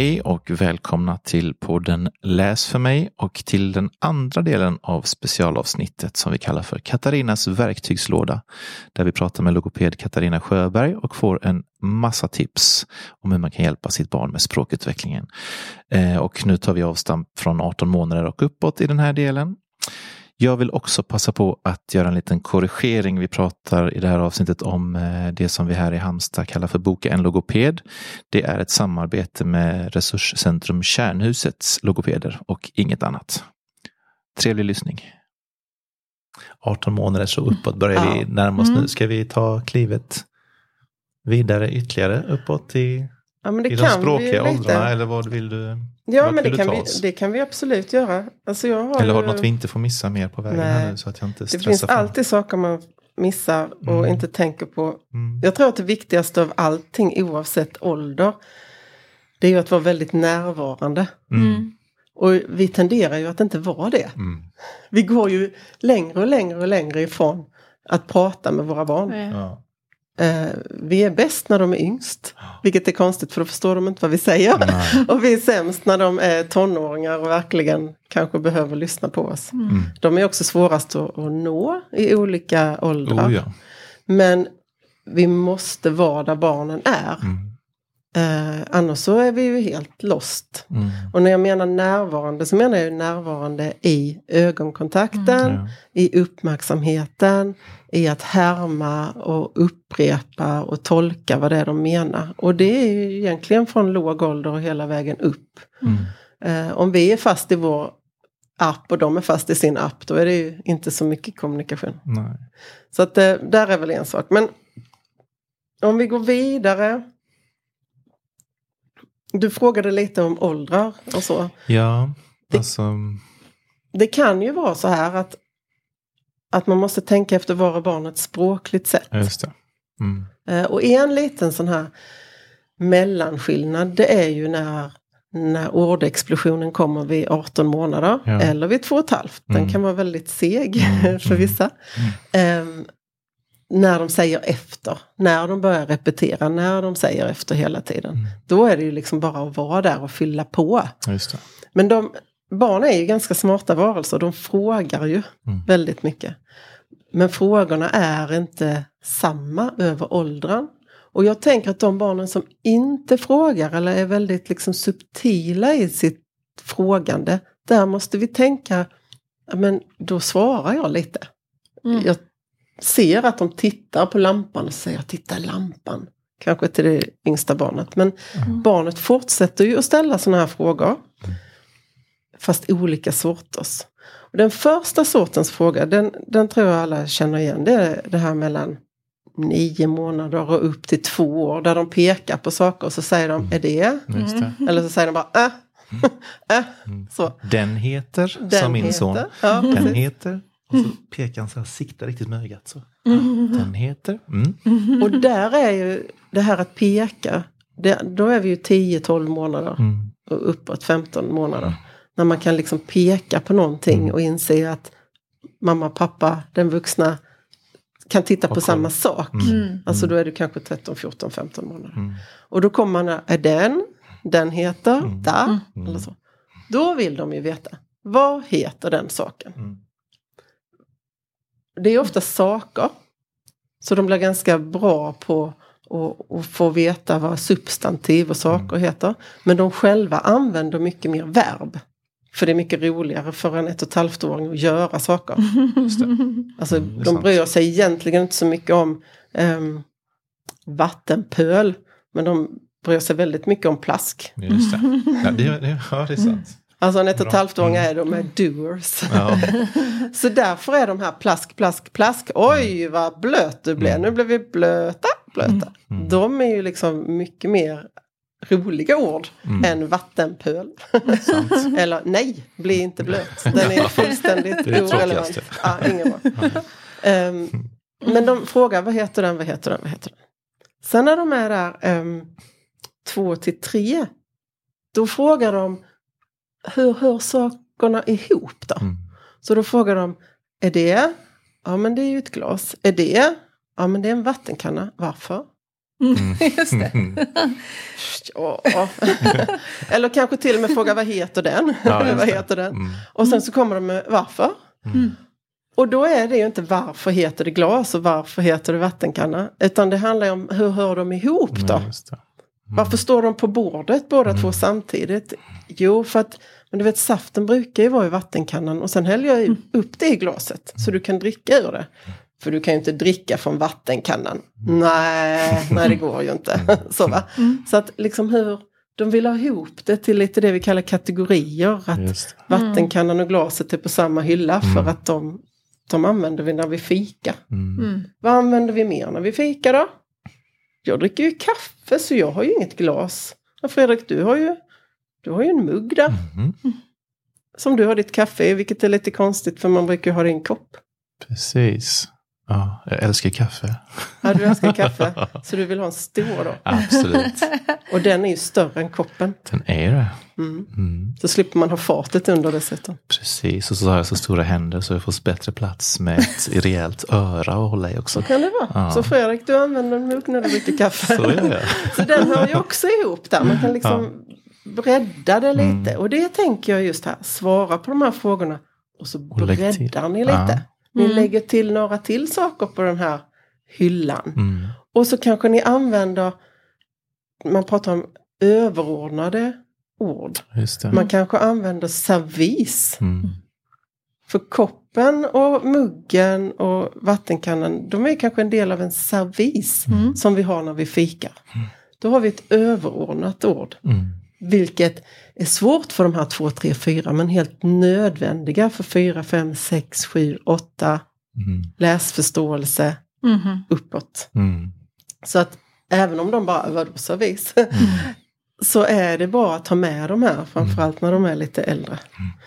Hej och välkomna till podden Läs för mig och till den andra delen av specialavsnittet som vi kallar för Katarinas verktygslåda. Där vi pratar med logoped Katarina Sjöberg och får en massa tips om hur man kan hjälpa sitt barn med språkutvecklingen. Eh, och nu tar vi avstamp från 18 månader och uppåt i den här delen. Jag vill också passa på att göra en liten korrigering. Vi pratar i det här avsnittet om eh, det som vi här i Halmstad kallar för Boka en logoped. Det är ett samarbete med Resurscentrum Kärnhusets logopeder och inget annat. Trevlig lyssning. 18 månader så uppåt börjar ja. vi närma oss mm. nu. Ska vi ta klivet vidare ytterligare uppåt i, ja, i de språkliga åldrarna? Eller vad vill du? Ja, men det kan, vi, det kan vi absolut göra. Alltså jag har Eller har du något vi inte får missa mer på vägen här nu så att jag inte Det finns fram. alltid saker man missar och mm. inte tänker på. Mm. Jag tror att det viktigaste av allting oavsett ålder det är ju att vara väldigt närvarande. Mm. mm. Och vi tenderar ju att inte vara det. Mm. Vi går ju längre och längre och längre ifrån att prata med våra barn. Ja. Eh, vi är bäst när de är yngst, vilket är konstigt för då förstår de inte vad vi säger. Nej. och vi är sämst när de är tonåringar och verkligen kanske behöver lyssna på oss. Mm. De är också svårast att, att nå i olika åldrar. Oh, ja. Men vi måste vara där barnen är. Mm. Eh, annars så är vi ju helt lost. Mm. Och när jag menar närvarande så menar jag närvarande i ögonkontakten, mm. i uppmärksamheten, i att härma och upprepa och tolka vad det är de menar. Och det är ju egentligen från låg ålder och hela vägen upp. Mm. Eh, om vi är fast i vår app och de är fast i sin app, då är det ju inte så mycket kommunikation. Nej. Så att eh, där är väl en sak. Men om vi går vidare. Du frågade lite om åldrar och så. Ja, alltså... Det, det kan ju vara så här att att man måste tänka efter var barnet språkligt sett. Just det. Mm. Eh, och en liten sån här mellanskillnad det är ju när, när ordexplosionen kommer vid 18 månader ja. eller vid 2,5. Den mm. kan vara väldigt seg mm. för vissa. Um, när de säger efter, när de börjar repetera, när de säger efter hela tiden. Mm. Då är det ju liksom bara att vara där och fylla på. Men de, barn är ju ganska smarta varelser, de frågar ju mm. väldigt mycket. Men frågorna är inte samma över åldern. Och jag tänker att de barnen som inte frågar eller är väldigt liksom subtila i sitt frågande, där måste vi tänka, men då svarar jag lite. Mm. Jag ser att de tittar på lampan och säger titta i lampan. Kanske till det yngsta barnet. Men mm. barnet fortsätter ju att ställa sådana här frågor. Mm fast olika sorters. Och den första sortens fråga, den, den tror jag alla känner igen. Det är det här mellan nio månader och upp till två år. Där de pekar på saker och så säger de, är det? Mm. Eller så säger de bara, äh. äh. Så. Den heter, den sa min heter. son. Ja, den heter. Och så pekar han så här, siktar riktigt med ögat. Så. Mm. Den heter. Mm. Och där är ju det här att peka. Det, då är vi ju 10-12 månader. Mm. Och uppåt 15 månader. När man kan liksom peka på någonting mm. och inse att mamma, pappa, den vuxna kan titta på samma sak. Mm. mm. Alltså då är du kanske 13, 14, 15 månader. Mm. Och då kommer man, är den, den heter, mm. där, mm. eller så. Då vill de ju veta, vad heter den saken? Mm. Det är ofta saker. Så de blir ganska bra på att få veta vad substantiv och saker heter. Men de själva använder mycket mer verb. För det är mycket roligare för en ett och ett halvt åring att göra saker. Alltså, mm, de bryr sig egentligen inte så mycket om um, vattenpöl. Men de bryr sig väldigt mycket om plask. Just det. Ja, det, det, ja, det är sant. Alltså en ett och ett halvt åring är de är doers. Ja. så därför är de här plask, plask, plask. Oj vad blöt du blev. Mm. Nu blev vi blöta, blöta. Mm. De är ju liksom mycket mer roliga ord mm. än vattenpöl. Eller nej, bli inte blöt. Den är fullständigt det är orelevant. Ja, ingen um, men de frågar vad heter den, vad heter den, vad heter den? Sen när de är där um, två till tre, då frågar de hur hör sakerna ihop då? Mm. Så då frågar de, är det? Ja men det är ju ett glas. Är det? Ja men det är en vattenkanna. Varför? Mm, just det. Ja. Eller kanske till och med fråga vad heter den? Ja, vad heter den? Mm. Och sen så kommer de med varför. Mm. Och då är det ju inte varför heter det glas och varför heter det vattenkanna. Utan det handlar ju om hur hör de ihop då? Ja, just det. Varför står de på bordet båda två samtidigt? Jo, för att men du vet saften brukar ju vara i vattenkannan och sen häller jag ju upp det i glaset så du kan dricka ur det. För du kan ju inte dricka från vattenkannan. Nej, nej det går ju inte. så, va? så att liksom hur de vill ha ihop det till lite det vi kallar kategorier. Att Just vattenkannan och glaset är på samma hylla för att de, de använder vi när vi fika. Mm. Mm. Vad använder vi mer när vi fikar då? Jag dricker ju kaffe så jag har ju inget glas. Och Fredrik, du har ju, du har ju en mugg där. Mm. Som du har ditt kaffe i, vilket är lite konstigt för man brukar ju ha det i en kopp. Precis. Ja, jag älskar kaffe. Ja, du älskar kaffe. Så du vill ha en stor då. Absolut. Och den är ju större än koppen. Den är det. Mm. Mm. Så slipper man ha fatet under dessutom. Precis, och så har jag så stora händer så jag får bättre plats med ett rejält öra att hålla i också. Så kan det vara. Ja. Så Fredrik, du använder en mugg när du dricker kaffe. Så gör jag. Så den hör ju också ihop där. Man kan liksom bredda det lite. Och det tänker jag just här. Svara på de här frågorna. Och så breddar ni lite. Ja. Ni Mm. lägger till några till saker på den här hyllan. Mm. Och så kanske ni använder, man pratar om överordnade ord. Just det. Man kanske använder servis. Mm. För koppen och muggen och vattenkannan, de är kanske en del av en servis Mm. som vi har när vi fikar. Då har vi ett överordnat ord. Mm. Vilket är svårt för de här två, tre, fyra men helt nödvändiga för fyra, fem, sex, sju, åtta Mm. läsförståelse Mhm. uppåt. Mm. Så att även om de bara är vadå servis så är det bra att ta med de här framförallt när de är lite äldre.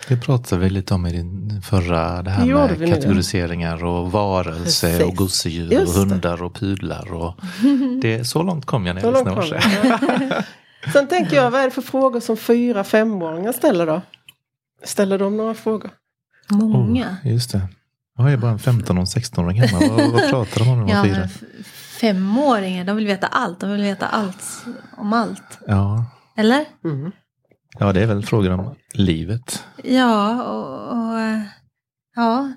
Det pratade vi lite om i din förra, det här med vi nu det? kategoriseringar och varelser Precis. och gosedjur och hundar och pudlar. Och det, så långt kom jag när jag lyssnade. Sen tänker jag, vad är det för frågor som fyra, femåringar ställer då? Ställer de några frågor? Många. Oh, just det. Jag är bara en 15 och en 16-åring hemma. Vad, vad pratar de om när de Ja, fyra? femåringar, de vill veta allt. De vill veta allt om allt. Ja. Eller? Mm. ja, det är väl frågor om livet. Ja, och, och eh, ja.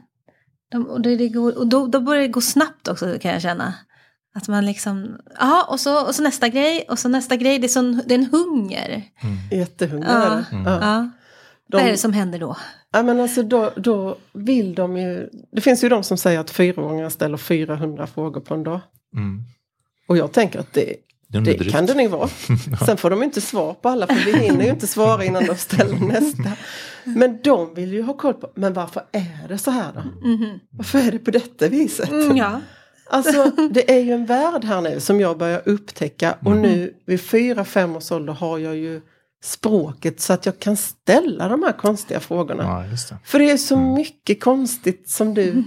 De, och det, det går, och då, då börjar det gå snabbt också kan jag känna. Att man liksom, ja och så, och så nästa grej och så nästa grej. Det är, sån, det är en hunger. Jättehungriga Ja. är det. Mm. Ja. Ja. De- Vad är det som händer då? Ja, men alltså då, då vill de ju... Det finns ju de som säger att fyraåringar ställer 400 frågor på en dag. Mm. Och jag tänker att det, Det det kan det nog vara. Sen får de inte svar på alla för vi hinner ju inte svara innan de ställer nästa. Men de vill ju ha koll på, men varför är det så här då? Mhm. Varför är det på detta viset? Mm, ja. Alltså det är ju en värld här nu som jag börjar upptäcka. Och nu vid fyra, fem års ålder har jag ju språket så att jag kan ställa de här konstiga frågorna. Ja, det. För det är så mycket konstigt som du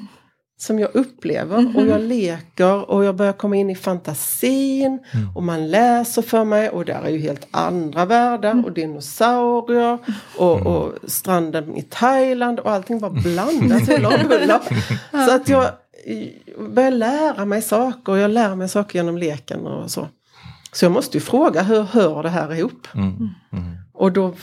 som jag upplever. Och jag leker och jag börjar komma in i fantasin. Och man läser för mig. Och där är ju helt andra världar. Och dinosaurier. Och, och stranden i Thailand. Och allting bara blandas. Så att jag börjar lära mig saker och jag lär mig saker genom leken och så. Så jag måste ju fråga hur hör det här ihop? Mm. Mm. Och då,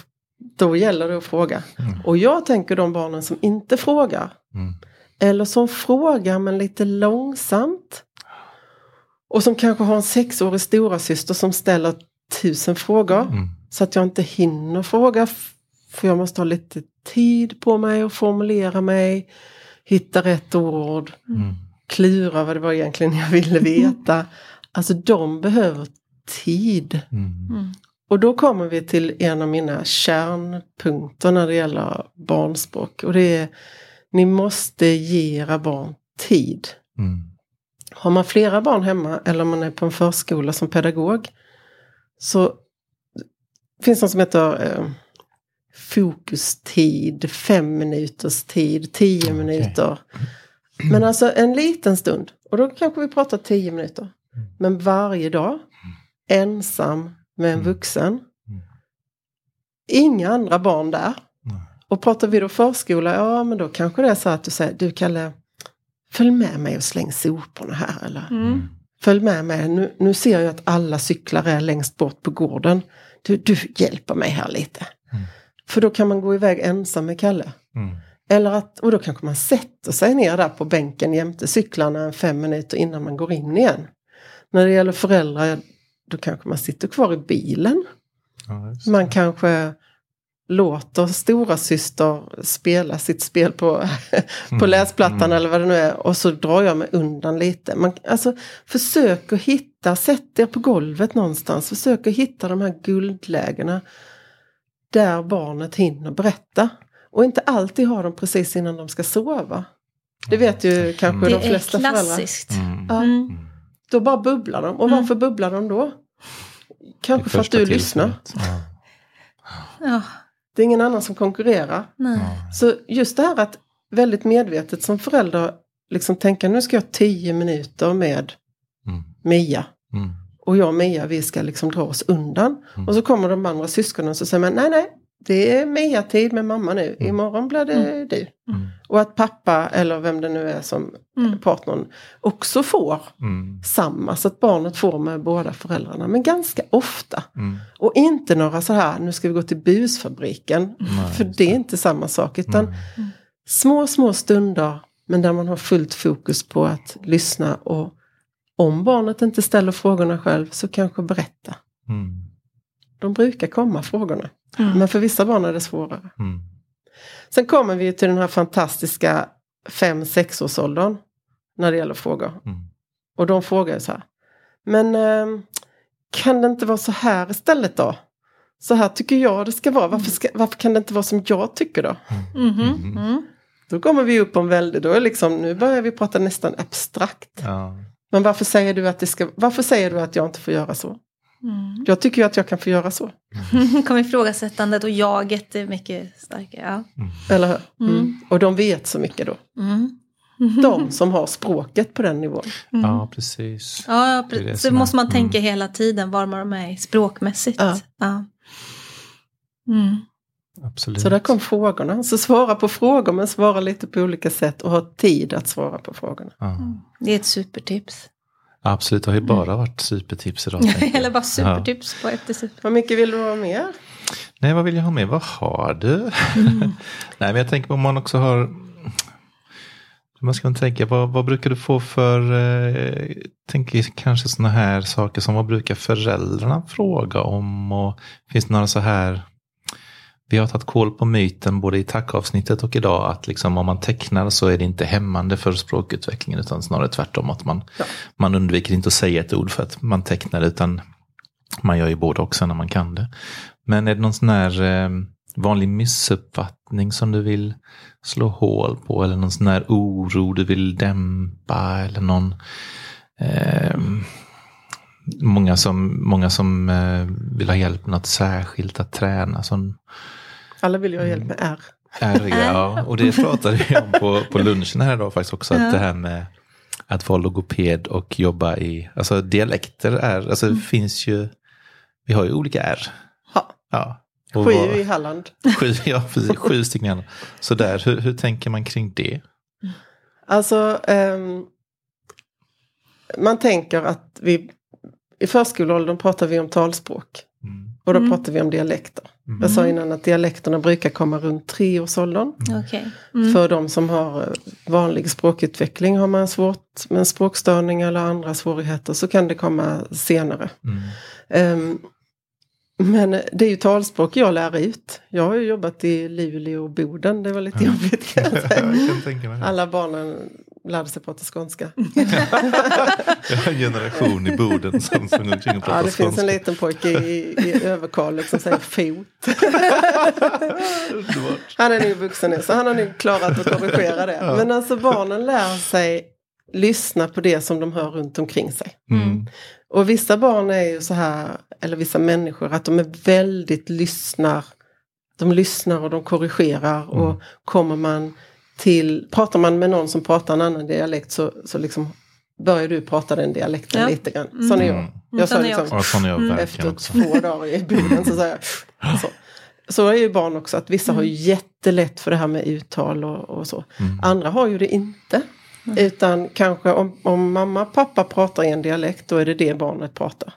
då gäller det att fråga. Och jag tänker de barnen som inte frågar. Mm. Eller som frågar men lite långsamt. Och som kanske har en sexårig stora syster som ställer tusen frågor. Mm. Så att jag inte hinner fråga. För jag måste ha lite tid på mig och formulera mig. Hitta rätt ord. Mm. Klura vad det var egentligen jag ville veta. Alltså de behöver tid. Mm. Mm. Och då kommer vi till en av mina kärnpunkter när det gäller barnspråk. Och det är, ni måste ge era barn tid. Mm. Har man flera barn hemma eller om man är på en förskola som pedagog. Så finns något som heter eh, fokustid, fem minuters tid, tio minuter. Men alltså en liten stund. Och då kanske vi pratar tio minuter. Men varje dag, ensam med en vuxen. Inga andra barn där. Och pratar vi då förskola, ja men då kanske det är så att du säger, du Kalle, följ med mig och släng soporna här eller Mm. Följ med mig, nu, nu ser jag att alla cyklar är längst bort på gården. Du, du hjälper mig här lite. Mm. För då kan man gå iväg ensam med Kalle. Mm. Eller att, och då kanske man sätter sig ner där på bänken jämte cyklarna fem minuter innan man går in igen. När det gäller föräldrar, då kanske man sitter kvar i bilen. Ja, man kanske låter stora syster spela sitt spel på, på mm. läsplattan mm. eller vad det nu är och så drar jag mig undan lite. Man, alltså, försök att hitta, sätt er på golvet någonstans, försök att hitta de här guldlägena där barnet hinner berätta. Och inte alltid ha dem precis innan de ska sova. Det vet ju kanske mm. de flesta föräldrar. Det är klassiskt. Mm. Ja. Mm. Då bara bubblar de. Och varför bubblar de då? Kanske för att du lyssnar. Ja. ja. Det är ingen annan som konkurrerar. Nej. Så just det här att väldigt medvetet som förälder liksom tänka nu ska jag ha tio minuter med mm. Mia. Mm. Och jag och Mia vi ska liksom dra oss undan. Mm. Och så kommer de andra syskonen och så säger man nej nej det är Mia-tid med mamma nu, mm. imorgon blir det mm. du. Mm. Och att pappa eller vem det nu är som mm. partnern också får mm. samma, så att barnet får med båda föräldrarna, men ganska ofta. Mm. Och inte några så här, nu ska vi gå till busfabriken, för det är inte samma sak, utan små, små stunder, men där man har fullt fokus på att lyssna och om barnet inte ställer frågorna själv så kanske berätta. De brukar komma frågorna. Mm. Men för vissa barn är det svårare. Mm. Sen kommer vi till den här fantastiska 5-6 årsåldern. När det gäller frågor. Mm. Och de frågar så här. Men eh, kan det inte vara så här istället då? Så här tycker jag det ska vara. Varför, ska, varför kan det inte vara som jag tycker då? Mm. Mm. Då kommer vi upp om väldigt, då är liksom, nu börjar vi prata nästan abstrakt. Ja. Men varför säger du att det ska, varför säger du att jag inte får göra så? Mm. Jag tycker ju att jag kan få göra så. Mm. Kommer ifrågasättandet och jaget är mycket starkare. Ja. Mm. Eller hur? Mm. mm. Och de vet så mycket då. Mm. De som har språket på den nivån. Ja, precis. Ja, precis. Det så måste man tänka hela tiden var man är språkmässigt. Ja. ja. Absolut. Så där kom frågorna. Så svara på frågor men svara lite på olika sätt och ha tid att svara på frågorna. Ja. Det är ett supertips. Absolut, det har ju bara mm. varit supertips idag. Eller bara supertips ja. på efter super. Vad mycket vill du ha mer? Nej, vad vill jag ha mer? Vad har du? Mm. Nej, men jag tänker på om man också har man ska tänka, vad, vad brukar du få för, eh, tänker kanske sådana här saker som vad brukar föräldrarna fråga om? Och finns det några så här vi har tagit koll på myten både i tackavsnittet och idag att liksom om man tecknar så är det inte hämmande för språkutvecklingen utan snarare tvärtom att man, ja. man undviker inte att säga ett ord för att man tecknar utan man gör ju både också när man kan det. Men är det någon sån här eh, vanlig missuppfattning som du vill slå hål på eller någon sån här oro du vill dämpa eller någon eh, många som, många som eh, vill ha hjälp med något särskilt att träna. Som, alla vill ju ha hjälp med R. R, ja. Och det pratade vi om på, på lunchen här idag faktiskt också. Att det här med att vara logoped och jobba i, alltså dialekter är, alltså det mm. finns ju, vi har ju olika R. Ja. ja. Och sju var, i Halland. Sju, ja, precis, sju stycken. Så där, hur, hur tänker man kring det? Alltså, um, man tänker att vi, i förskoleåldern pratar vi om talspråk. Mm. Och då mm. pratar vi om dialekter. Mm. Jag sa innan att dialekterna brukar komma runt treårsåldern. Okay. Mm. För de som har eh, vanlig språkutveckling har man svårt med språkstörning eller andra svårigheter så kan det komma senare. Um, men det är ju talspråk jag lär ut. Jag har ju jobbat i Luleå och Boden, det var lite ja. jobbigt kan jag säga. jag Alla barnen lärde sig prata skånska. jag har en generation i Boden som sjunger omkring och pratar Ja, det skånska. finns en liten pojke i, i Överkalix som säger fot. han är nu vuxen nu så han har nu klarat att korrigera det. Ja. Men alltså barnen lär sig lyssna på det som de hör runt omkring sig. Mm. Och vissa barn är ju så här, eller vissa människor, att de är väldigt lyssnar. De lyssnar och de korrigerar mm. och kommer man till, pratar man med någon som pratar en annan dialekt så, så liksom börjar du prata den dialekten ja. lite grann. Sån är jag. Mm. Jag sa liksom, ja, jag efter två dagar i bilen så säger jag så. så är ju barn också, att vissa mm. har jättelätt för det här med uttal och, och så. Mm. Andra har ju det inte. Utan kanske om, om mamma och pappa pratar i en dialekt, då är det det barnet pratar.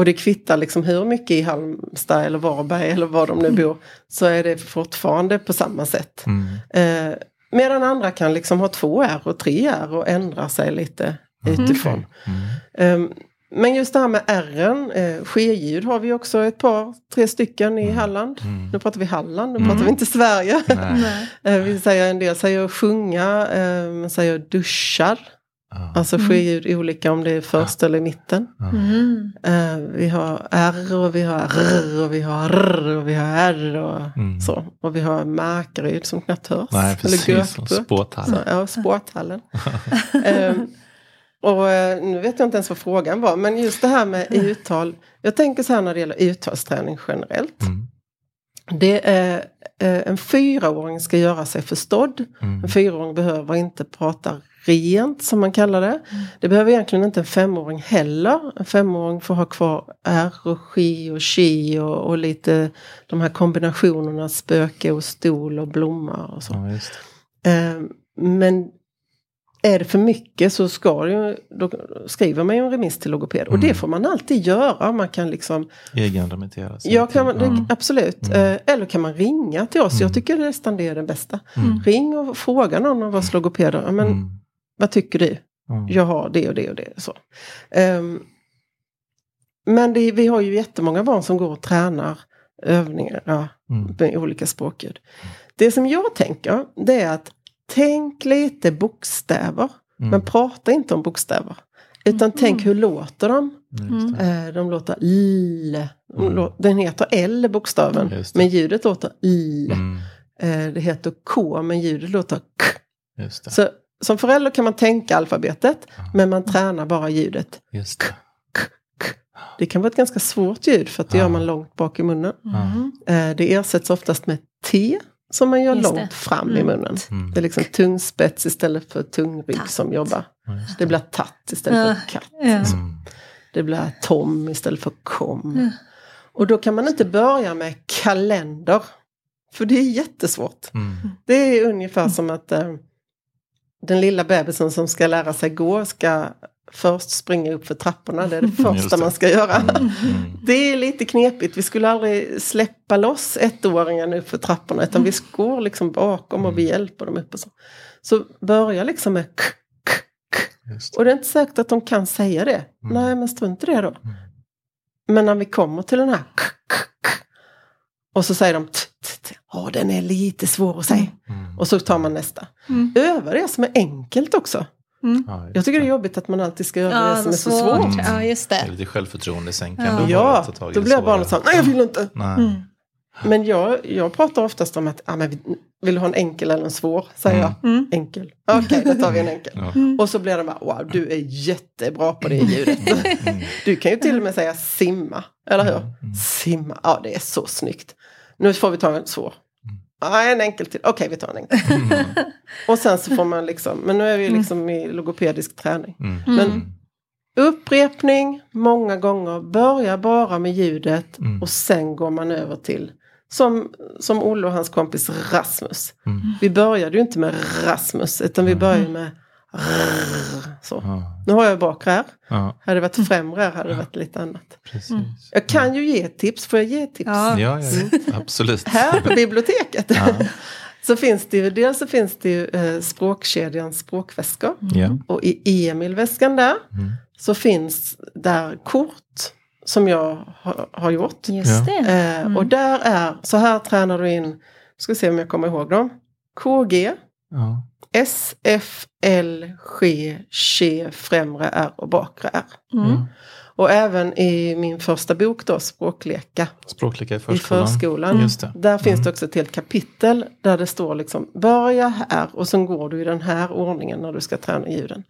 Mm. Och det kvittar liksom hur mycket i Halmstad eller Varberg eller var de nu bor. Så är det fortfarande på samma sätt. Mm. Eh, medan andra kan liksom ha två R och tre R och ändra sig lite utifrån. Mm. Um, men just det här med R, eh, ske-ljud har vi också ett par, tre stycken i Halland. Mm. Nu pratar vi Halland, nu pratar vi inte Sverige. Eh, vi säger en del säger sjunga, eh, säger duschar. Ja. Alltså ske-ljud är olika om det är först eller i mitten. Mm. Eh, vi har R och vi har R och vi har R och vi har R och Mm. så. Och vi har Markaryd som knappt hörs. Nej, precis. Göteborg. Spåthall. Så, ja, sporthallen. Ehm, och eh, nu vet jag inte ens vad frågan var, men just det här med uttal. Jag tänker så här när det gäller uttalsträning generellt. Mm. Det är, eh, en fyraåring ska göra sig förstådd. Mm. En fyraåring behöver inte prata rent som man kallar det. Det behöver egentligen inte en femåring heller. En femåring får ha kvar R och ski och chi och, och lite de här kombinationerna spöke och stol och blomma och så. Ja. Eh, men är det för mycket så ska ju, då skriver man ju en remiss till logoped. Och Mm. det får man alltid göra. Man kan liksom, Egenremittera ja, kan man, till- det, absolut. Mm. Eh, eller kan man ringa till oss. Mm. Jag tycker nästan det är det bästa. Mm. Ring och fråga någon av oss logopeder. Men Mm. Vad tycker du? Mm. Jag har det och det och det. Så. Ehm, men det, vi har ju jättemånga barn som går och tränar övningar ja, Mm. med olika språkljud. Det som jag tänker det är att tänk lite bokstäver. Mm. Men prata inte om bokstäver. Utan tänk hur låter de? Just det. Eh, de låter L. De Mm. lå- Den heter L bokstaven. Men ljudet låter L. Mm. Eh, det heter K men ljudet låter K. Just det. Så som förälder kan man tänka alfabetet. Men man tränar bara ljudet. Just det. Det kan vara ett ganska svårt ljud för att det Ja. gör man långt bak i munnen. Mm. Eh, det ersätts oftast med T som man gör Just långt det. fram i Mm. munnen. Mm. Det är liksom tungspets istället för tungrygg Tatt. som jobbar. Ja, just Det blir tatt istället Ja. för katt. Ja. Mm. Det blir tom istället för kom. Ja. Och då kan man inte börja med kalender. För det är jättesvårt. Mm. Det är ungefär som att eh, den lilla bebisen som ska lära sig gå ska först springa upp för trapporna. Det är det Just första det. man ska göra. Mm. Det är lite knepigt. Vi skulle aldrig släppa loss ettåringen upp för trapporna. Utan vi går liksom bakom och vi hjälper dem upp. Och så. så börja liksom med k, k, k. Det. Och det är inte säkert att de kan säga det. Mm. Nej, men strunt i det då. Mm. Men när vi kommer till den här k, k, k, och så säger de t, Ja, den är lite svår att säga. Mm. Och så tar man nästa. Mm. Öva det som är enkelt också. Ja, just Jag tycker det är jobbigt att man alltid ska göra det som är så svårt. svårt. Mm. Ja, just Det är det. lite självförtroendesänkande. Ja. Ja, då det blir barnet så här, nej jag vill inte. Nej. Mm. Men jag, jag pratar oftast om att, ja, men vi- vill du ha en enkel eller en svår? Säger Mm. jag. Mm. Enkel. Okej, då tar vi en enkel. Ja. Och så blir de bara, wow, du är jättebra på det ljudet. Mm. Du kan ju till och med säga simma, eller hur? Mm. Simma, ja det är så snyggt. Nu får vi ta en svår. Ja, en enkel till. Okej, vi tar en enkel. Mm. Och sen så får man liksom, men nu är vi liksom i logopedisk träning. Mm. Men upprepning många gånger, börja bara med ljudet Mm. och sen går man över till som, som Olle och hans kompis Rasmus. Mm. Vi började ju inte med Rasmus utan vi började med så. Ja. Nu har jag bakre R. Ja, Hade det varit främre R hade det varit lite annat. precis. Jag kan ju ge tips, får jag ge tips? Ja. Ja, ja, absolut. Här på biblioteket Ja. så finns det ju, dels så finns det ju eh, språkkedjans språkväskor. Ja. Och i Emil-väskan där Mm. så finns där kort som jag har, har gjort. Just det. Eh, Och där är, så här tränar du in, ska se om jag kommer ihåg dem. KG, Ja. S, F, L, G, Che, främre R och bakre R. Mm. Och även i min första bok då, Språkleka Språkleka i i förskolan. förskolan. Just det. Där finns Mm. det också ett helt kapitel där det står liksom börja här och sen går du i den här ordningen när du ska träna ljuden.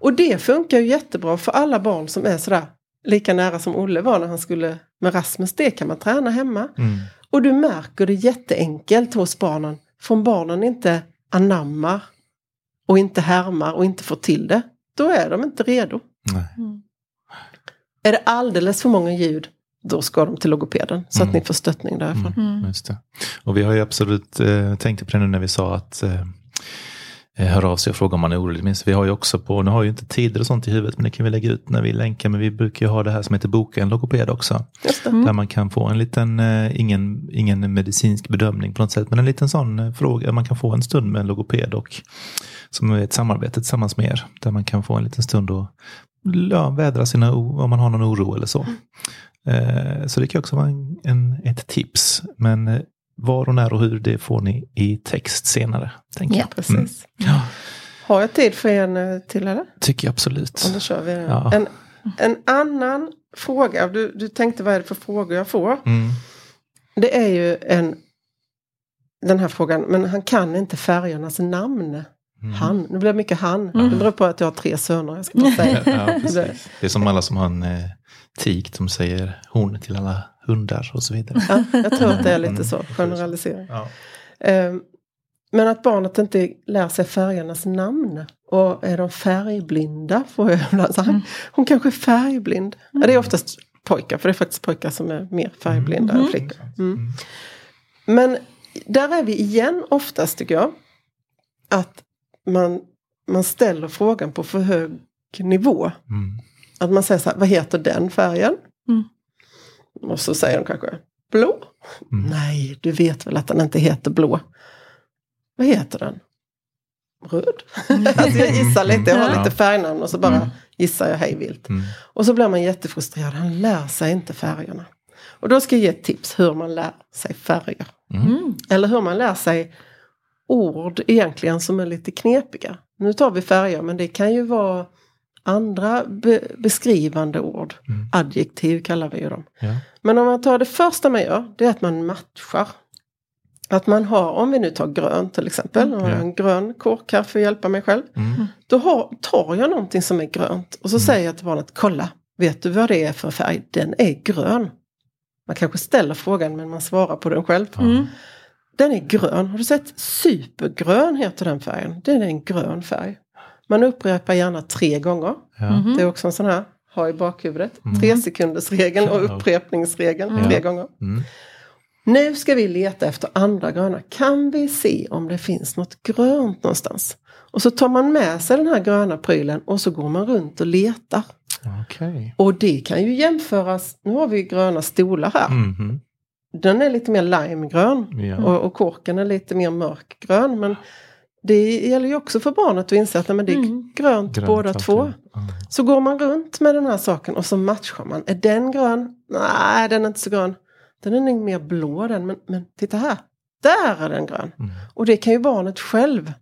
Och det funkar ju jättebra för alla barn som är sådär lika nära som Olle var när han skulle med Rasmus. Det kan man träna hemma. Mm. Och du märker det jätteenkelt hos barnen. Från barnen inte anammar och inte härmar och inte får till det. Då är de inte redo. Nej. Mm. Är det alldeles för många ljud, då ska de till logopeden. Så att Mm. ni får stöttning därifrån. Mm. Just det. Och vi har ju absolut eh, tänkt på det nu när vi sa att eh, eh, hör av sig och frågar om man är orolig. Minst, vi har ju också på, nu har ju inte tider och sånt i huvudet, men det kan vi lägga ut när vi länkar. Men vi brukar ju ha det här som heter Boka en logoped också. Mm. Där man kan få en liten, eh, ingen, ingen medicinsk bedömning på något sätt, men en liten sån eh, fråga. Man kan få en stund med en logoped och som är ett samarbete tillsammans med er. Där man kan få en liten stund och ja, vädra sina, om man har någon oro eller så. Mm. Så det kan också vara en, en, ett tips. Men var och när och hur, det får ni i text senare. Tänker ja, jag. precis. Mm. Ja. Har jag tid för en eh, till eller? Tycker jag absolut. Och då kör vi ja. en, en annan fråga, du, du tänkte vad är det för frågor jag får? Mm. Det är ju en, den här frågan, men han kan inte färgernas namn. Mm. Han, nu blir det mycket han. Mm. Det beror på att jag har tre söner. Jag ska bara säga. ja, det är som alla som har en eh, tik som säger hon till alla hundar och så vidare. Ja, jag tror att det är lite så, mm. generalisering. Ja. Um, men att barnet inte lär sig färgernas namn. Och är de färgblinda? Får jag ibland säga. Mm. Hon kanske är färgblind. Mm. Ja, det är oftast pojkar, för det är faktiskt pojkar som är mer färgblinda mm. än flickor. Mm. mm. Men där är vi igen oftast tycker jag. Att man, man ställer frågan på för hög nivå. Mm. Att man säger så här, vad heter den färgen? Mm. Och så säger de kanske blå. Mm. Nej, du vet väl att den inte heter blå. Vad heter den? Röd. alltså jag gissar lite, jag har lite färgnamn och så bara mm. gissar jag hejvilt. Mm. Och så blir man jättefrustrerad, han lär sig inte färgerna. Och då ska jag ge ett tips hur man lär sig färger. Mm. Eller hur man lär sig ord egentligen som är lite knepiga. Nu tar vi färger men det kan ju vara andra be beskrivande ord. Mm. Adjektiv kallar vi ju dem. Ja. Men om man tar det första man gör, det är att man matchar. Att man har, om vi nu tar grönt till exempel, mm. en grön kork här för att hjälpa mig själv. Mm. Då har, tar jag någonting som är grönt och så mm. säger jag till barnet, kolla, vet du vad det är för färg? Den är grön. Man kanske ställer frågan men man svarar på den själv. Mm. Den är grön, har du sett? Supergrön heter den färgen. Den är en grön färg. Man upprepar gärna tre gånger. Ja. Mm-hmm. Det är också en sån här, ha i bakhuvudet. Mm. Tre sekundersregeln och upprepningsregeln mm. tre gånger. Mm. Nu ska vi leta efter andra gröna. Kan vi se om det finns något grönt någonstans? Och så tar man med sig den här gröna prylen och så går man runt och letar. Okay. Och det kan ju jämföras, nu har vi gröna stolar här. Mm-hmm. Den är lite mer limegrön ja. och, och korken är lite mer mörkgrön. Men det gäller ju också för barnet att inse att nej, men det är mm. grönt, grönt båda två. Mm. Så går man runt med den här saken och så matchar man. Är den grön? Nej, den är inte så grön. Den är nog mer blå den, men, men titta här. Där är den grön. Mm. Och det kan ju barnet själv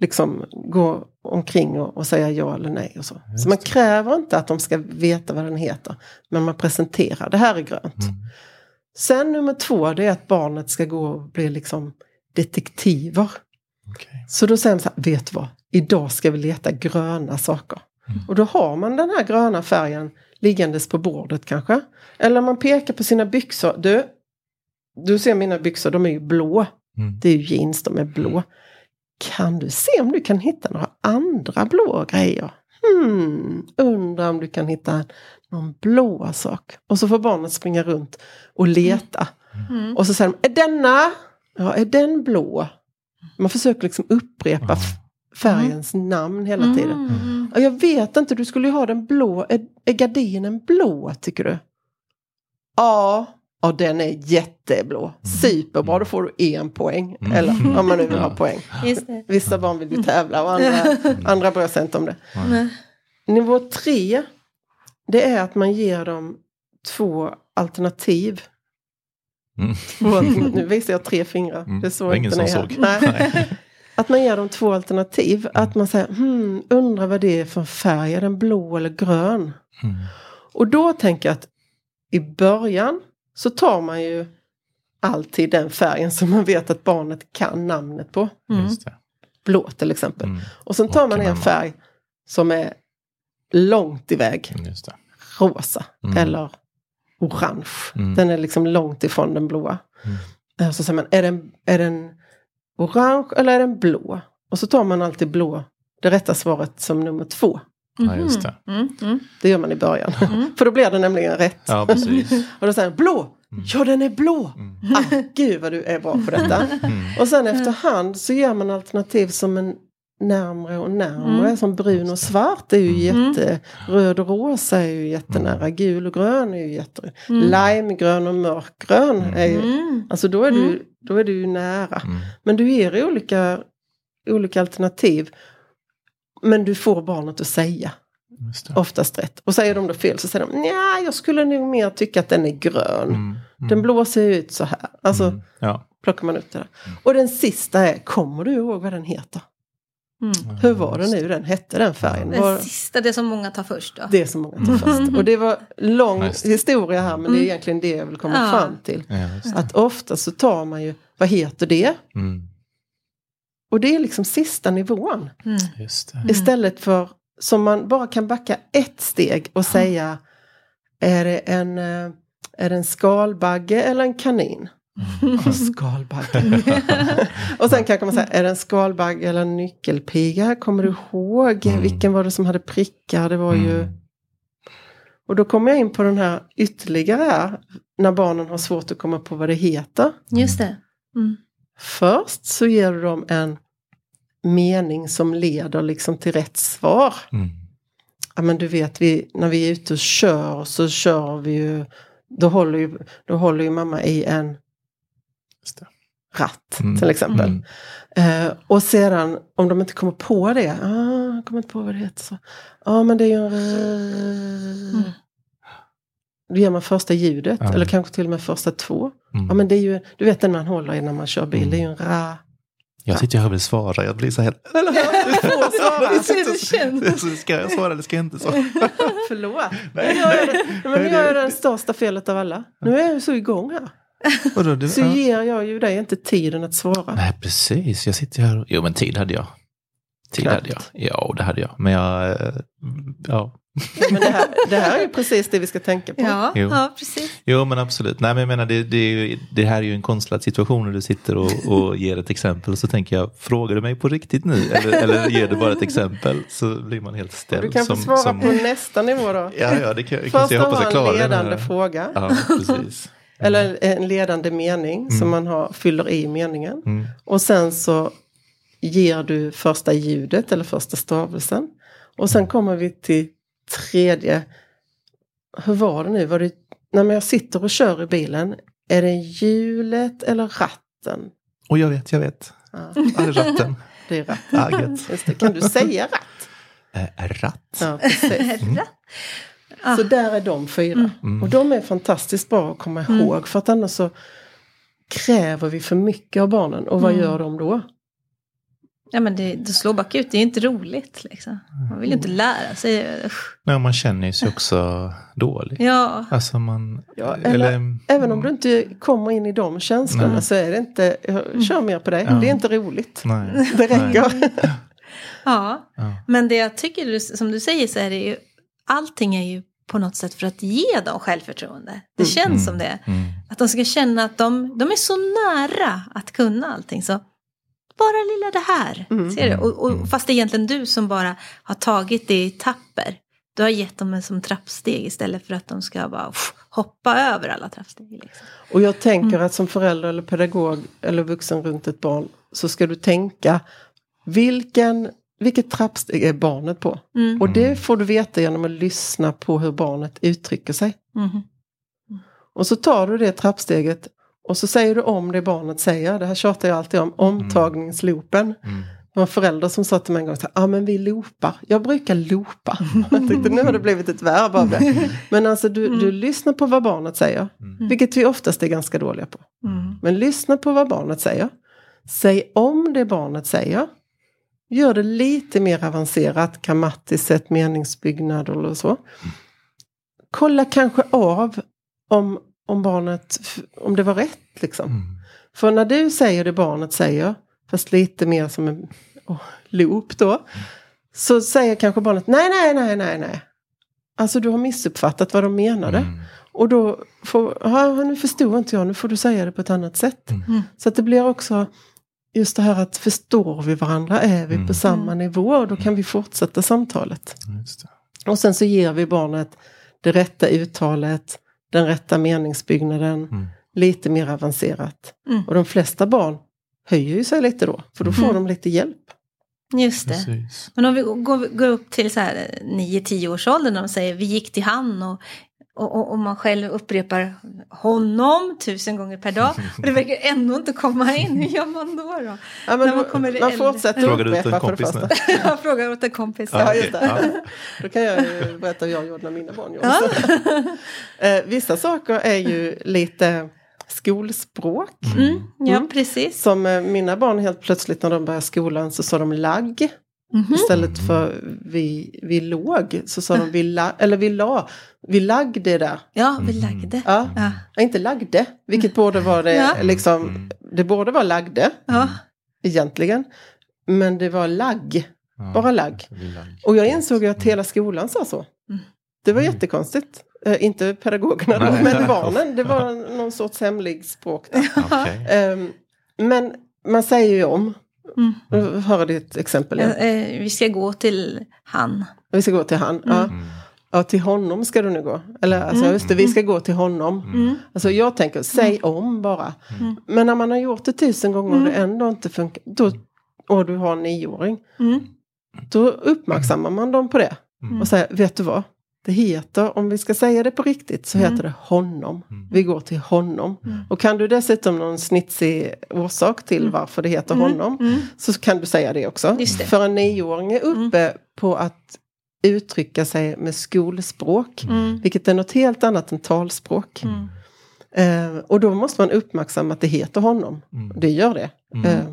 liksom gå omkring och, och säga ja eller nej. Och så Just så man kräver inte att de ska veta vad den heter. Men man presenterar, det här är grönt. Sen nummer två, det är att barnet ska gå och bli liksom detektiver. Okay. Så då säger man så här, vet du vad? Idag ska vi leta gröna saker. Mm. Och då har man den här gröna färgen liggandes på bordet kanske. Eller man pekar på sina byxor. Du, du ser mina byxor, de är ju blå. Mm. Det är ju jeans, de är blå. Kan du se om du kan hitta några andra blå grejer? Hmm, undrar om du kan hitta någon blå sak. Och så får barnet springa runt och leta. Mm. Och så säger de, är denna? Ja, är den blå? Man försöker liksom upprepa mm. färgens mm. namn hela tiden. Mm. Och jag vet inte, du skulle ju ha den blå. Är, är gardinen blå tycker du? Ja, ja den är jätteblå. Mm. Superbra, då får du en poäng. Mm. Eller om man nu vill ha poäng. Vissa barn vill ju tävla och andra, andra bryr sig inte om det. Nivå tre, det är att man ger dem två alternativ Mm. nu visar jag tre fingrar. Mm. Det såg inte ni såg. Nej. Att man ger dem två alternativ. Mm. Att man säger, hmm, undrar vad det är för färg, är den blå eller grön? Mm. Och då tänker jag att i början så tar man ju alltid den färgen som man vet att barnet kan namnet på. Mm. Blå till exempel. Mm. Och sen tar man en färg som är långt iväg. Rosa eller orange. Mm. Den är liksom långt ifrån den blåa. Mm. Så säger man, är den, är den orange eller är den blå? Och så tar man alltid blå, det rätta svaret som nummer två. Mm. Ja, just det. Mm. Mm. det gör man i början. Mm. För då blir det nämligen rätt. Ja, precis. och då säger man blå! Mm. Ja den är blå! Mm. Ah, gud vad du är bra på detta. Och sen efterhand så gör man alternativ som en närmre och närmre. Mm. Som brun och svart är ju mm. jätte... Röd och rosa är ju jättenära. Mm. Gul och grön är ju jätte... Mm. Limegrön och mörkgrön är ju... Mm. Alltså då är, du, mm. då är du ju nära. Men du ger olika, olika alternativ. Men du får barnet att säga. Oftast rätt. Och säger de då fel så säger de ja jag skulle nog mer tycka att den är grön. Mm, mm. Den blåser ut så här. Alltså mm, ja. plockar man upp det där. Och den sista är, kommer du ihåg vad den heter? Mm. Hur var det nu den hette den färgen? Den var... sista, det som många tar först då? Det som många tar först. Och det var lång historia här men det är mm. egentligen det jag vill komma ja. fram till. Ja, att ofta så tar man ju, vad heter det? Mm. Och det är liksom sista nivån. Mm. Istället för som man bara kan backa ett steg och säga är det en, eh, är det en skalbagge eller en kanin? Mm. skalbagge. och sen kanske man säger, är det en skalbagge eller en nyckelpiga? Kommer du ihåg? Mm. Vilken var det som hade prickar? Det var ju... Mm. Och då kommer jag in på den här ytterligare när barnen har svårt att komma på vad det heter. Just det. Mm. Först så ger du dem en mening som leder liksom till rätt svar. Mm. Ja men du vet, vi, när vi är ute och kör så kör vi ju, då håller ju, då håller ju mamma i en ratt mm. till exempel. Mm. Eh, och sedan om de inte kommer på det, ah, kommer inte på vad det heter. Ja ah, men det är ju en mm. Då ger man första ljudet, eller kanske till och med första två. Ja mm. men det är ju, du vet den man håller i när man kör bil, det är ju en ra. Jag sitter här och vill svara, jag blir så här... Svara. ska jag svara eller ska jag inte svara? Förlåt. Nej. Jag gör, men jag gör det största felet av alla. Nu är jag så igång här. Då, du, så ger jag ju dig inte tiden att svara. Nej, precis. Jag sitter här och... Jo, men tid hade jag. Tid Knappt. hade jag. Ja, det hade jag. Men jag... Eh, ja, men det här, det här är ju precis det vi ska tänka på. Ja, ja precis. Jo, men absolut. Nej, men jag menar, det, det, det här är ju en konstlad situation när du sitter och, och ger ett exempel. Och så tänker jag, frågar du mig på riktigt nu? Eller, eller ger du bara ett exempel? Så blir man helt ställd. Du kan få svara som... på nästa nivå då. Ja, ja det kan, jag Först jag hoppas jag klarar en ledande fråga. Ja, precis. Eller en ledande mening mm. som man har, fyller i meningen. Mm. Och sen så ger du första ljudet eller första stavelsen. Och sen kommer vi till tredje, hur var det nu? Var det, när jag sitter och kör i bilen, är det hjulet eller ratten? Och jag vet, jag vet. Ja. Ja, det är ratten. Det är ratten. Ja, Just det. Kan du säga ratt? Äh, ratt. Ja, mm. Så där är de fyra. Mm. mm. Och de är fantastiskt bra att komma mm. ihåg. Mm. För att annars så kräver vi för mycket av barnen. Och vad mm. gör de då? Ja men det, det slår bakut, det är inte roligt liksom. Man vill ju inte lära sig. Nej, man känner sig också dålig. Ja. Alltså man, ja, eller, eller, även om du inte kommer in i de känslorna nej. så är det inte, kör mer på det, ja. det är inte roligt. Nej. Det räcker. Nej. Ja. ja, men det jag tycker, som du säger så är det ju, allting är ju på något sätt för att ge dem självförtroende. Det mm. känns mm. som det. Mm. Att de ska känna att de, de är så nära att kunna allting. Så bara lilla det här. Mm. Ser du? Och, och, mm. fast det är egentligen du som bara har tagit det i tapper. Du har gett dem en som trappsteg istället för att de ska bara hoppa över alla trappsteg. Liksom. Och jag tänker mm. att som förälder eller pedagog eller vuxen runt ett barn så ska du tänka vilken, vilket trappsteg är barnet på? Mm. Och det får du veta genom att lyssna på hur barnet uttrycker sig. Mm. Och så tar du det trappsteget och så säger du om det barnet säger, det här tjatar jag alltid om, omtagningsloopen. Mm. Det var föräldrar som sa till mig en gång, ja ah, men vi loopar. Jag brukar loopa. Jag tänkte nu har det blivit ett verb av det. Men alltså du, mm. du lyssnar på vad barnet säger. Mm. Vilket vi oftast är ganska dåliga på. Mm. Men lyssna på vad barnet säger. Säg om det barnet säger. Gör det lite mer avancerat, grammatiskt sett, meningsbyggnad eller så. Kolla kanske av om om barnet, om det var rätt liksom. Mm. För när du säger det barnet säger, fast lite mer som en oh, loop då. Så säger kanske barnet nej, nej, nej, nej, nej. Alltså du har missuppfattat vad de menade. Mm. Och då får, nu förstår inte jag, nu får du säga det på ett annat sätt. Mm. mm. Så att det blir också just det här att förstår vi varandra, är vi på mm. samma nivå och då kan vi fortsätta samtalet. Och sen så ger vi barnet det rätta uttalet, den rätta meningsbyggnaden, mm. lite mer avancerat. Mm. Och de flesta barn höjer ju sig lite då, för då får mm. de lite hjälp. Just det. Precis. Men om vi går, går upp till så här 9-10 års ålder när de säger vi gick till han och och, och, man själv upprepar honom tusen gånger per dag. Och det verkar ändå inte komma in. Hur gör man då? då? Ja, men man, kommer man fortsätter upprepa för det första. jag frågar åt en kompis. Ja, just det. Ja. Då kan jag berätta hur jag gjorde när mina barn gjorde. Ja. eh, vissa saker är ju lite skolspråk. Mm, ja, mm. precis. Som eh, mina barn helt plötsligt när de började skolan så sa de lagg. Mm -hmm. Istället för vi, vi låg så sa de vi, la, eller vi la. Vi lagde där. Ja, vi mm. lagde. Ja, ja. inte lagde, vilket borde vara det, ja. liksom, mm. det borde vara lagde. Ja. Egentligen. Men det var lagg, bara lagg. Och jag insåg att hela skolan sa så. Mm. Det var jättekonstigt. Uh, inte pedagogerna då, men barnen. Det var någon sorts hemlig språk. Okay. Um, men man säger ju om. Mm. Höra ditt exempel. Ja. Eh, vi ska gå till han. Vi ska gå till han, mm. ja. Ja, till honom ska du nu gå. Eller alltså, mm. just det, vi ska gå till honom. Mm. Alltså jag tänker, säg mm. om bara. Mm. Men när man har gjort det tusen gånger och det ändå inte funkar, då, och du har en nioåring. Då uppmärksammar man dem på det. Och säger, vet du vad? Det heter, om vi ska säga det på riktigt, så heter det honom. Vi går till honom. Och kan du dessutom någon snitsig orsak till varför det heter honom, så kan du säga det också. Det. För en nioåring är uppe på att uttrycka sig med skolspråk. Mm. Vilket är något helt annat än talspråk. Mm. Eh, och då måste man uppmärksamma att det heter honom. Mm. Det gör det. Mm. Eh,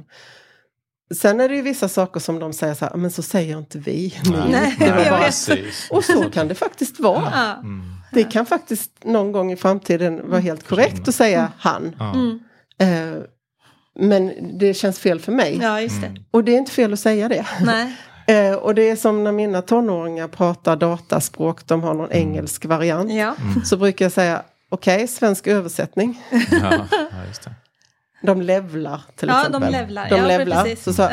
sen är det ju vissa saker som de säger så här, men så säger inte vi. Nej. Det var bara... och så kan det faktiskt vara. Ja. Mm. Det kan faktiskt någon gång i framtiden vara helt korrekt att säga han. Eh, men det känns fel för mig. Ja, det. Och det är inte fel att säga det. Nej. Eh, och det är som när mina tonåringar pratar dataspråk, de har någon mm. engelsk variant. Ja. Mm. Så brukar jag säga, okej, okay, svensk översättning. Ja, ja, de levlar till ja, exempel. De levlar. De ja, levlar. Så, så,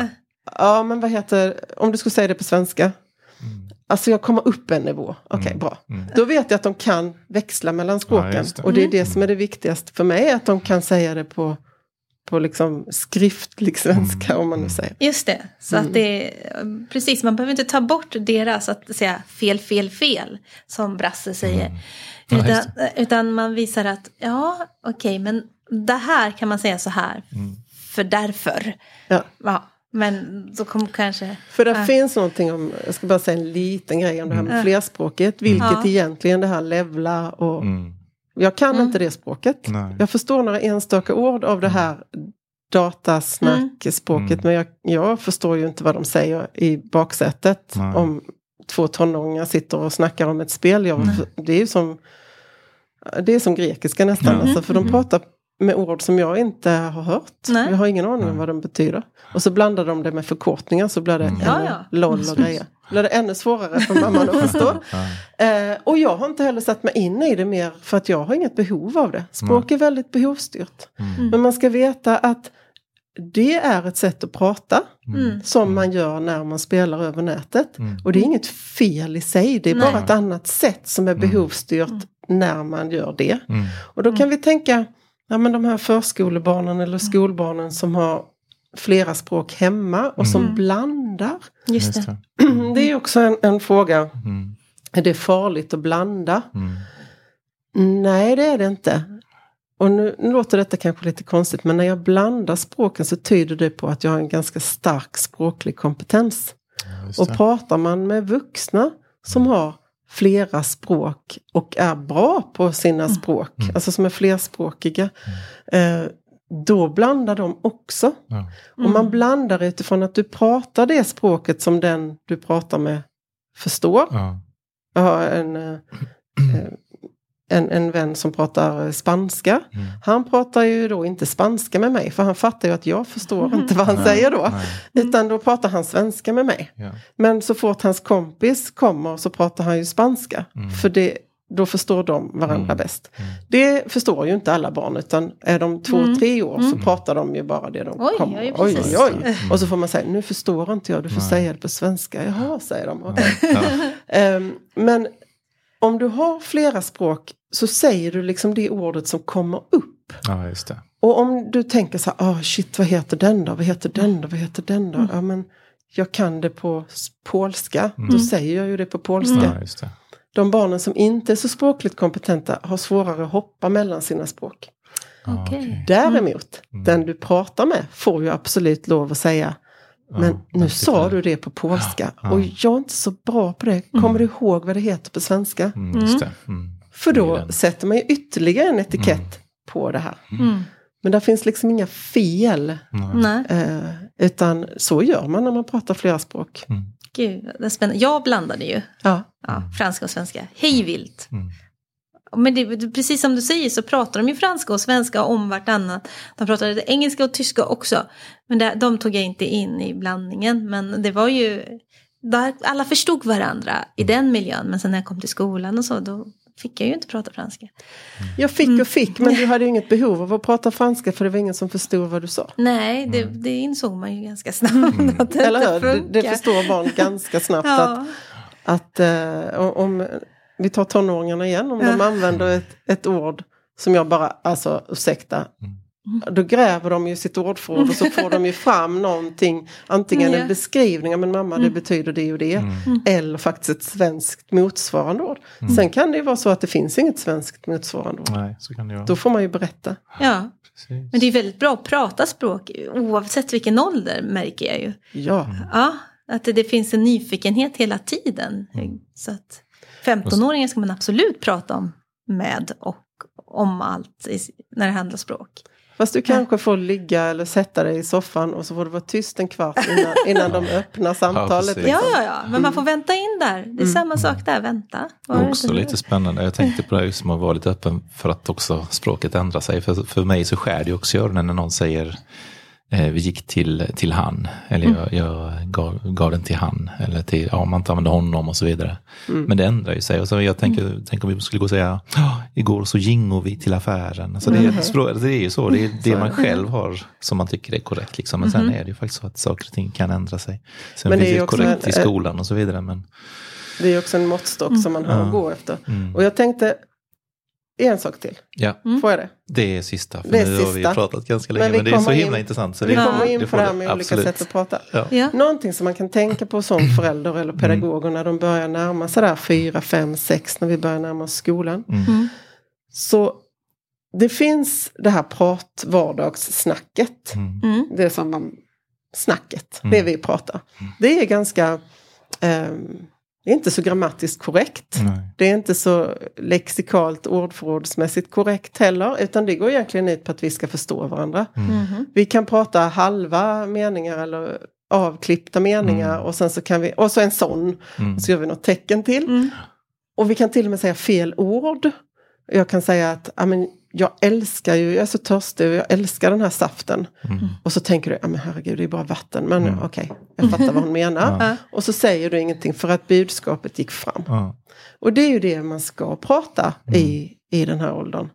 ja, men vad heter, om du skulle säga det på svenska. Mm. Alltså jag kommer upp en nivå. Okej, okay, mm. bra. Mm. Då vet jag att de kan växla mellan språken. Ja, det. Och det är det som är det viktigaste för mig, att de kan säga det på på liksom skriftlig svenska mm. om man nu säger. Just det, så mm. att det precis, man behöver inte ta bort deras att säga fel, fel, fel som Brasse säger. Mm. Ja, utan, utan, man visar att ja, okej, okay, men det här kan man säga så här, mm. för därför. Ja. ja. Men då kommer kanske... För det äh. finns någonting om, jag ska bara säga en liten grej om det här med mm. flerspråkigt, vilket ja. egentligen det här levla och mm. Jag kan mm. inte det språket. Nej. Jag förstår några enstaka ord av det mm. här datasnackspråket mm. men jag, jag, förstår ju inte vad de säger i baksätet. Nej. Om två tonåringar sitter och snackar om ett spel. Jag, det är ju som, det är som grekiska nästan. Mm. Alltså, för de pratar med ord som jag inte har hört. Nej. Jag har ingen aning om vad de betyder. Och så blandar de det med förkortningar så blir det mm. ja, ja. LOL och grejer. blir det ännu svårare för mamman att förstå. ja. eh, och jag har inte heller satt mig in i det mer för att jag har inget behov av det. Språk är väldigt behovsstyrt. Mm. Men man ska veta att det är ett sätt att prata mm. som man gör när man spelar över nätet. Mm. Och det är inget fel i sig, det är Nej. bara ett annat sätt som är mm. behovsstyrt mm. när man gör det. Mm. Och då kan vi tänka ja, men de här förskolebarnen eller skolbarnen som har flera språk hemma och som mm. blandar. Just det. det är också en, en fråga. Mm. Är det farligt att blanda? Mm. Nej, det är det inte. Och nu, nu, låter detta kanske lite konstigt, men när jag blandar språken så tyder det på att jag har en ganska stark språklig kompetens. Ja, och pratar man med vuxna som har flera språk och är bra på sina mm. språk, mm. alltså som är flerspråkiga, mm. eh, då blandar de också. Ja. Och man mm. blandar utifrån att du pratar det språket som den du pratar med förstår. Ja. Jag har en, eh, eh en, en vän som pratar spanska. Mm. Han pratar ju då inte spanska med mig för han fattar ju att jag förstår mm. inte vad han nej, säger då. Nej. Utan då pratar han svenska med mig. Ja. Men så fort hans kompis kommer så pratar han ju spanska. Mm. För det, då förstår de varandra mm. bäst. Mm. Det förstår ju inte alla barn utan är de två, mm. tre år så pratar de ju bara det de oj, kommer. Oj, oj, oj. Och så får man säga, nu förstår inte jag, du får Nej. säga det på svenska. Jaha, säger de. Okay. Ja. um, men om du har flera språk så säger du liksom det ordet som kommer upp. Ja, just det. Och om du tänker så här, oh, shit vad heter den då, vad heter den då, vad heter den då? Mm. Ja, men jag kan det på polska, då säger jag ju det på polska. Mm. Ja, just det. De barnen som inte är så språkligt kompetenta har svårare att hoppa mellan sina språk. Ja, Okej. okej. Däremot, Mm. den du pratar med får ju absolut lov att säga men Ja, nu sa du det på polska Ja. och jag är inte så bra på det. Kommer du ihåg vad det heter på svenska? Mm, just det. Mm. För då den. sätter man ju ytterligare en etikett på det här. Mm. Men där finns liksom inga fel. Nej. Eh, utan så gör man när man pratar flera språk. Mm. gud, det är spännande. Jag blandade ju Ja. ja, franska och svenska. Hej vilt. Mm. Men det, det- precis som du säger så pratar de ju franska och svenska om vartannat. De pratade engelska och tyska också. Men det, de tog jag inte in i blandningen. Men det var ju, där, alla förstod varandra i den miljön. Men sen när jag kom till skolan och så, då fick jag ju inte prata franska. Jag fick Mm. och fick men du hade ju inget behov av att prata franska för det var ingen som förstod vad du sa. Nej, det, det insåg man ju ganska snabbt att det Eller inte hur? Det, funkar. det förstår barn ganska snabbt att, Ja, att eh, om vi tar tonåringarna igen, om de Ja. använder ett, ett ord som jag bara, alltså ursäkta, Mm. Då gräver de ju sitt ordförråd och så får de ju fram någonting, antingen Ja. en beskrivning, men mamma det Mm. betyder det och det, Mm. eller faktiskt ett svenskt motsvarande ord. Sen kan det ju vara så att det finns inget svenskt motsvarande ord. Nej, så kan det vara. Då får man ju berätta. ja. Precis. Men det är väldigt bra att prata språk oavsett vilken ålder märker jag ju. Ja, Ja, att det, det finns en nyfikenhet hela tiden. Så att 15-åringar ska man absolut prata om med och om allt i, när det handlar språk. Fast du kanske får ligga eller sätta dig i soffan och så får du vara tyst en kvart innan, innan de öppnar samtalet. Ja, liksom. ja, ja, men man får vänta in där. Det är samma sak där, vänta. Var Också lite spännande. Jag tänkte på det här just med att vara lite öppen för att också språket ändrar sig. För, för mig så skär det också i öronen när någon säger vi gick till, till han. Eller jag, jag gav, gav den till han. Eller till, ja man inte använder honom och så vidare. Men det ändrar ju sig. Och så jag tänker, tänk om vi skulle gå och säga, "Ja, igår så gingo vi till affären. Alltså det, är, språk, det är ju så, det är det man själv har som man tycker är korrekt. Liksom. Men sen är det ju faktiskt så att saker och ting kan ändra sig. Sen Men det finns det korrekt en- i skolan och så vidare. Men, Det är ju också en måttstock som man har att gå efter. mm. Och jag tänkte, en sak till, ja. får jag det? Det är sista, för Det är nu har vi sista. pratat ganska Men länge. vi Men, det är så himla in- intressant. Så Vi det, kommer in på det här med olika sätt att prata. Ja. Ja. Någonting som man kan tänka på som förälder eller pedagog och när de börjar närma sig där fyra, fem, sex när vi börjar närma oss skolan. Mm. Så det finns det här prat vardagssnacket. Mm. Mm. Det som man, snacket, Mm. det vi pratar. Det är ganska, ehm, det är inte så grammatiskt korrekt. Nej. Det är inte så lexikalt ordförrådsmässigt korrekt heller. Utan det går egentligen ut på att vi ska förstå varandra. Mhm. Vi kan prata halva meningar eller avklippta meningar Mm. och sen så kan vi, och så en sån, Mm. så gör vi något tecken till. Mm. Och vi kan till och med säga fel ord. Jag kan säga att ja, men jag älskar ju, jag är så törstig och jag älskar den här saften. Mm. Och så tänker du, ja men herregud det är bara vatten. Men Mm. okej, jag fattar vad hon menar. Ja. Och så säger du ingenting för att budskapet gick fram. Ja. Och det är ju det man ska prata i, i den här åldern.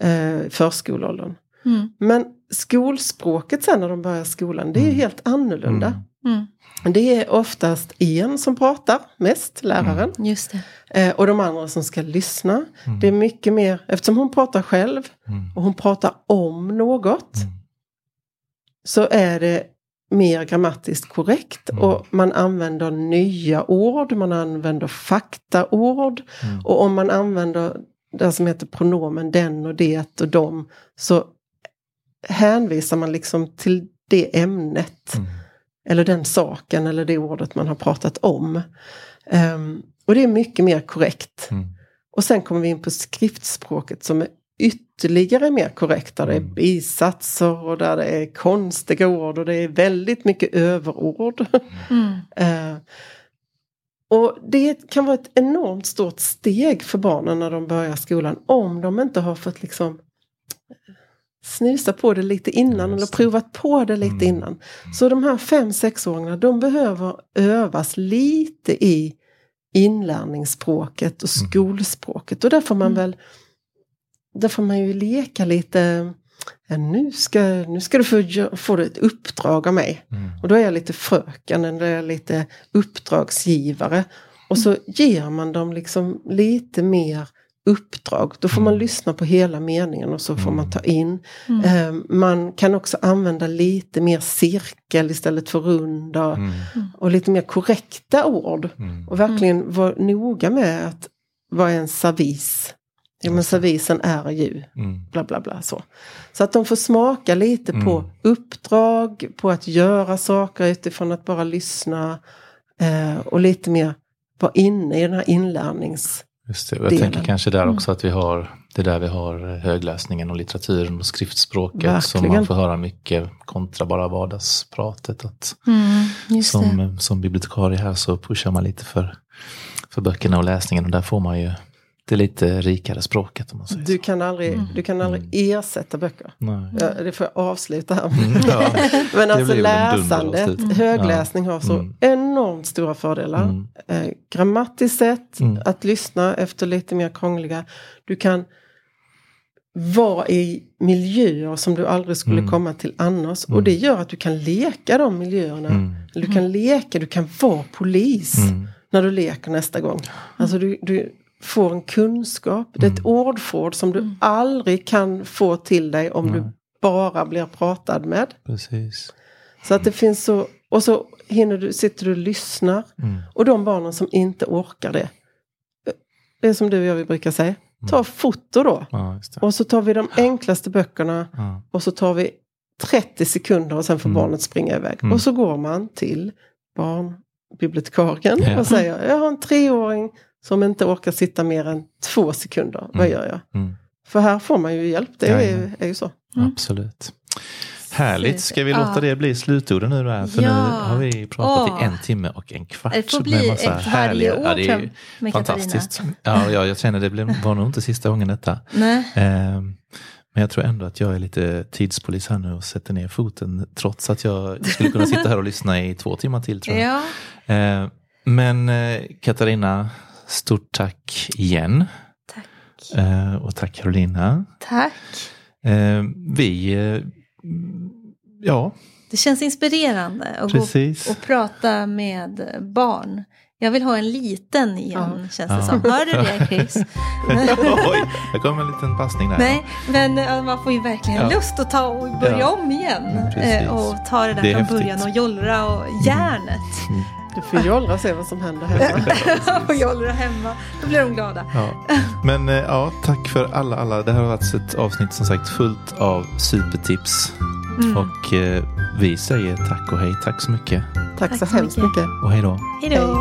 Eh, förskoleåldern. Mm. Men skolspråket sen när de börjar skolan, det är ju helt annorlunda. Mm. Det är oftast en som pratar mest, läraren. Just det. Eh, och de andra som ska lyssna. Mm. Det är mycket mer, eftersom hon pratar själv Mm. och hon pratar om något. Mm. Så är det mer grammatiskt korrekt. Mm. Och man använder nya ord, man använder faktaord. Mm. Och om man använder det som heter pronomen den och det och dem. Så hänvisar man liksom till det ämnet. Mm. Eller den saken eller det ordet man har pratat om. Ehm, och det är mycket mer korrekt. Mm. Och sen kommer vi in på skriftspråket som är ytterligare mer korrekt. Där det är Mm. bisatser och där det är konstiga ord och det är väldigt mycket överord. Mm. Eh, och det kan vara ett enormt stort steg för barnen när de börjar skolan om de inte har fått liksom snusa på det lite innan eller provat på det lite Mm. innan. Så de här fem sexåringarna de behöver övas lite i inlärningsspråket och Mm. skolspråket. Och där får man Mm. väl där får man ju leka lite ja, nu, ska, nu ska du få, få ett uppdrag av mig. Mm. Och då är jag lite fröken eller jag är lite uppdragsgivare. Och så ger man dem liksom lite mer uppdrag. Då får man lyssna på hela meningen och så får man ta in. Eh, man kan också använda lite mer cirkel istället för runda. Och lite mer korrekta ord. Och verkligen vara noga med att vad är en servis? Ja men servisen är ju bla bla bla så. Så att de får smaka lite på uppdrag, på att göra saker utifrån att bara lyssna. Eh, och lite mer vara inne i den här inlärnings... Just det. Jag delen. tänker kanske där också att vi har det är där vi har högläsningen och litteraturen och skriftspråket som man får höra mycket kontra bara vardagspratet. Att Mm, just det. som, som bibliotekarie här så pushar man lite för, för böckerna och läsningen och där får man ju det lite rikare språket om man säger Du så. kan aldrig, du kan aldrig ersätta böcker. Nej. Ja, det får jag avsluta här. Mm, ja. Men alltså läsandet, dunderavslut. högläsning har så Mm. enormt stora fördelar. Mm. Eh, grammatiskt sett, Mm. att lyssna efter lite mer krångliga. Du kan vara i miljöer som du aldrig skulle Mm. komma till annars. Och det gör att du kan leka de miljöerna. Mm. Du kan leka, du kan vara polis Mm. när du leker nästa gång. Alltså du, du får en kunskap. Det är ett ordförråd som du aldrig kan få till dig om du bara blir pratad med. Precis. Så att det finns så, och så hinner du, sitter du och lyssnar. Mm. Och de barnen som inte orkar det. Det är som du och jag vi brukar säga. Ta foto då. Ja, just det. Och så tar vi de enklaste böckerna. Ja. Och så tar vi 30 sekunder och sen får Mm. barnet springa iväg. Mm. Och så går man till barnbibliotekarien Ja. och säger jag har en treåring som inte orkar sitta mer än två sekunder. Vad Mm. gör jag? Mm. För här får man ju hjälp. Det är, Jajamän. är ju så. Absolut. Härligt. Ska vi låta det bli slutorden nu då? För Ja. nu har vi pratat Åh. i en timme och en kvart. Det får med bli massa ett härliga- år ja, det är ju med Fantastiskt. Ja, ja, jag känner det blev- var nog inte sista gången detta. Nej. Ehm, Men jag tror ändå att jag är lite tidspolis här nu och sätter ner foten trots att jag skulle kunna sitta här och lyssna i två timmar till tror jag. Ja, Ehm, Men eh, Katarina, stort tack igen. tack. Eh, Och tack Carolina. Tack. Ehm, Vi, eh, ja Det känns inspirerande att precis. gå och prata med barn. Jag vill ha en liten igen, känns det Ja. som. Hör du det, Chris? Oj, det kom en liten passning där. Nej, men eh, man får ju verkligen Ja. lust att ta och börja Ja. om igen. Mm, precis. Eh, och ta det där Det från häftigt. början och jollra och järnet. Du får jollra och se vad som händer hemma. och jollra hemma. Då blir de glada. Ja. Men eh, ja, tack för alla, alla. Det här har varit ett avsnitt som sagt fullt av supertips. Mm. Och eh, vi säger tack och hej. Tack så mycket. Tack, Tack så så hemskt mycket. mycket. Och hej då. Hej då.